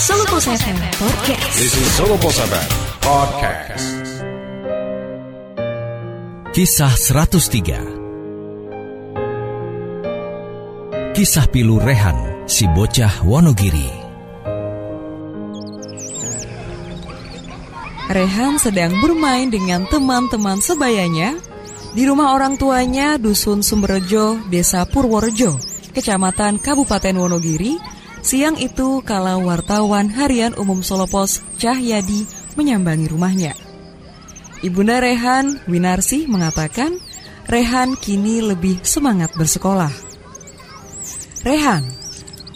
Solo Pos FM Podcast. This is Solo Posaban Podcast. Kisah 103 Kisah pilu Rehan, si bocah Wonogiri Rehan sedang bermain dengan teman-teman sebayanya di rumah orang tuanya Dusun Sumberjo, Desa Purworejo, Kecamatan Kabupaten Wonogiri. Siang itu kala wartawan harian umum Solopos Cahyadi menyambangi rumahnya. Ibunda Rehan, Winarsi, mengatakan Rehan kini lebih semangat bersekolah. Rehan,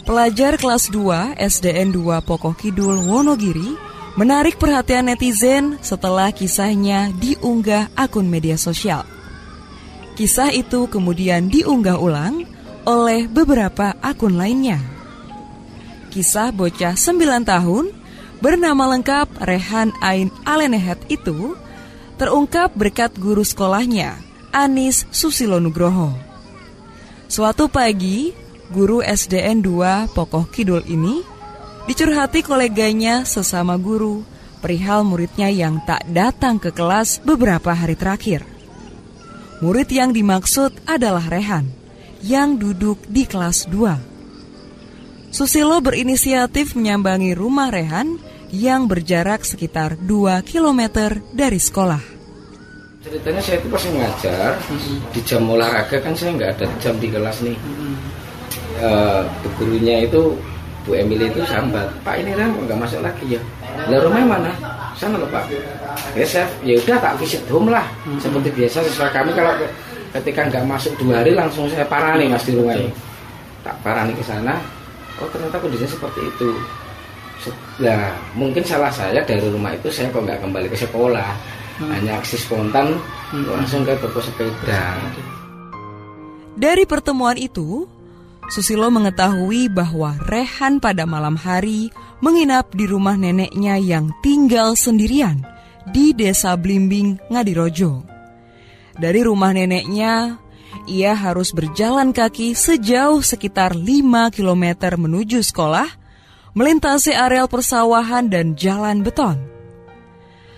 pelajar kelas 2 SDN 2 Pokok Kidul Wonogiri, menarik perhatian netizen setelah kisahnya diunggah akun media sosial. Kisah itu kemudian diunggah ulang oleh beberapa akun lainnya. Kisah bocah 9 tahun bernama lengkap Rehan Ain Alenehet itu terungkap berkat guru sekolahnya, Anis Susilo Nugroho. Suatu pagi, guru SDN 2 Pokok Kidul ini dicurhati koleganya sesama guru perihal muridnya yang tak datang ke kelas beberapa hari terakhir. Murid yang dimaksud adalah Rehan, yang duduk di kelas 2. Susilo berinisiatif menyambangi rumah Rehan yang berjarak sekitar 2 km dari sekolah. Ceritanya saya itu pas ngajar di jam olahraga kan saya nggak ada jam di kelas nih. Eh, bu gurunya itu Bu Emily itu sambat, Pak ini kan nggak masuk lagi ya. Lah rumahnya mana? Sana loh Pak. Ya saya ya udah tak visit home lah. Seperti biasa sesuai kami kalau ke- ketika nggak masuk dua hari langsung saya parani mas di rumah. Tak parani ke sana. Oh ternyata kondisinya seperti itu. Nah, mungkin salah saya dari rumah itu saya kok nggak kembali ke sekolah. Hanya aksi spontan langsung ke toko sepeda. Dari pertemuan itu, Susilo mengetahui bahwa Rehan pada malam hari menginap di rumah neneknya yang tinggal sendirian di Desa Blimbing, Ngadirojo. Dari rumah neneknya, ia harus berjalan kaki sejauh sekitar 5 km menuju sekolah, melintasi areal persawahan dan jalan beton.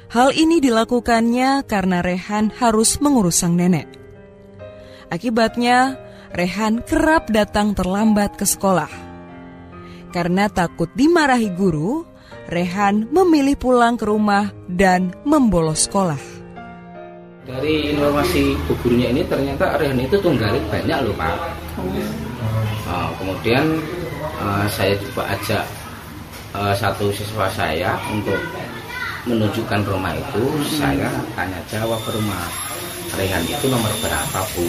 Hal ini dilakukannya karena Rehan harus mengurus sang nenek. Akibatnya, Rehan kerap datang terlambat ke sekolah. Karena takut dimarahi guru, Rehan memilih pulang ke rumah dan membolos sekolah. Dari informasi bu gurunya ini ternyata Rehan itu tunggalit banyak loh Pak. Nah, kemudian eh, saya coba ajak eh, satu siswa saya untuk menunjukkan rumah itu. Saya tanya jawab ke rumah Rehan itu nomor berapa Bu?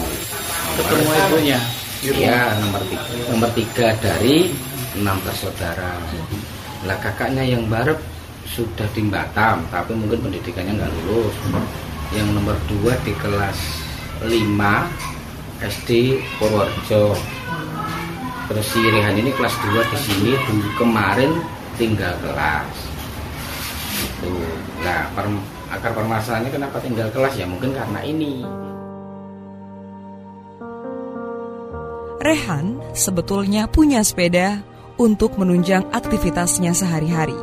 Ketemu ibunya? Iya nomor tiga, nomor tiga dari enam bersaudara. Lah kakaknya yang barep sudah di Batam, tapi mungkin pendidikannya nggak lulus. Yang nomor dua di kelas 5 SD Purworejo. Terus si Rehan ini kelas 2 di sini dulu kemarin tinggal kelas. Itu. Nah, per- akar permasalahannya kenapa tinggal kelas ya mungkin karena ini. Rehan sebetulnya punya sepeda untuk menunjang aktivitasnya sehari-hari.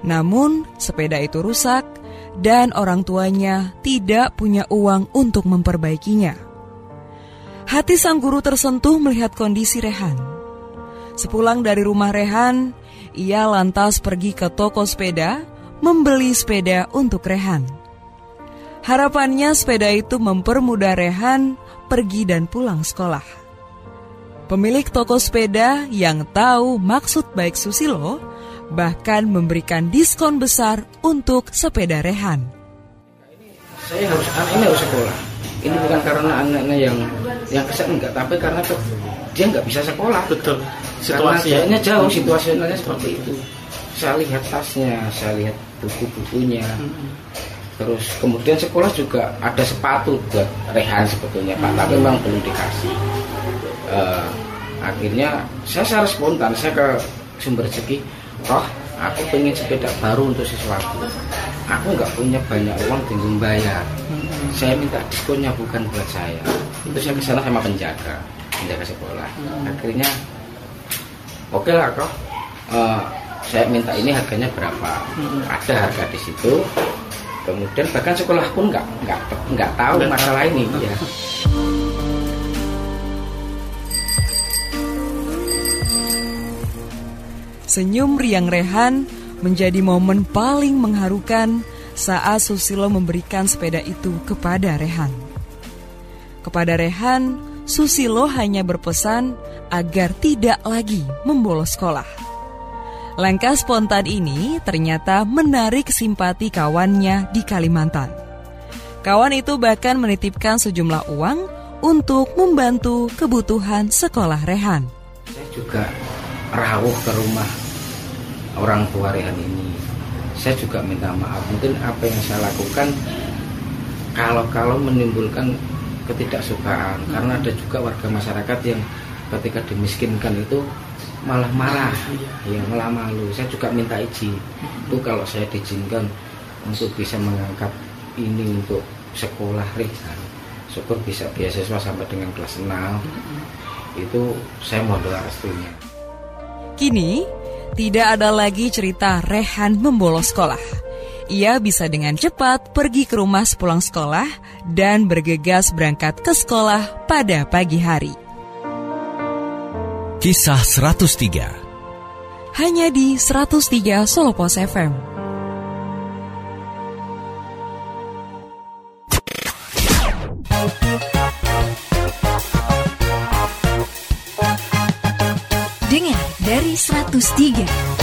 Namun, sepeda itu rusak dan orang tuanya tidak punya uang untuk memperbaikinya. Hati sang guru tersentuh melihat kondisi Rehan. Sepulang dari rumah Rehan, ia lantas pergi ke toko sepeda membeli sepeda untuk Rehan. Harapannya sepeda itu mempermudah Rehan pergi dan pulang sekolah. Pemilik toko sepeda yang tahu maksud baik Susilo bahkan memberikan diskon besar untuk sepeda Rehan. Saya harus anak ini harus sekolah. Ini bukan karena anaknya yang yang kesal enggak, tapi karena ke- dia nggak bisa sekolah. Betul. Karena Situasi jaraknya jauh, situasionalnya seperti itu. Saya lihat tasnya, saya lihat buku-bukunya. Terus kemudian sekolah juga ada sepatu buat Rehan sebetulnya Pak, tapi memang belum dikasih. Eh, akhirnya saya secara spontan saya ke sumber rezeki, oh aku pengen sepeda baru untuk sesuatu. Aku nggak punya banyak uang tinggal bayar. Saya minta diskonnya bukan buat saya. Itu saya ke sana sama penjaga, penjaga sekolah. Akhirnya oke lah kok. Eh, saya minta ini harganya berapa ada harga di situ kemudian bahkan sekolah pun nggak nggak nggak tahu masalah ini ya Senyum riang Rehan menjadi momen paling mengharukan saat Susilo memberikan sepeda itu kepada Rehan. Kepada Rehan, Susilo hanya berpesan agar tidak lagi membolos sekolah. Langkah spontan ini ternyata menarik simpati kawannya di Kalimantan. Kawan itu bahkan menitipkan sejumlah uang untuk membantu kebutuhan sekolah Rehan. saya juga rawuh ke rumah orang tua Rehan ini. Saya juga minta maaf. Mungkin apa yang saya lakukan kalau-kalau menimbulkan ketidaksukaan. Karena ada juga warga masyarakat yang ketika dimiskinkan itu malah marah. Ya malah malu. Saya juga minta izin. Itu kalau saya diizinkan untuk bisa mengangkat ini untuk sekolah Rehan. Syukur bisa beasiswa sampai dengan kelas 6 itu saya mohon doa restunya. Kini, tidak ada lagi cerita Rehan membolos sekolah. Ia bisa dengan cepat pergi ke rumah sepulang sekolah dan bergegas berangkat ke sekolah pada pagi hari. Kisah 103 Hanya di 103 Solo Pos FM. 103.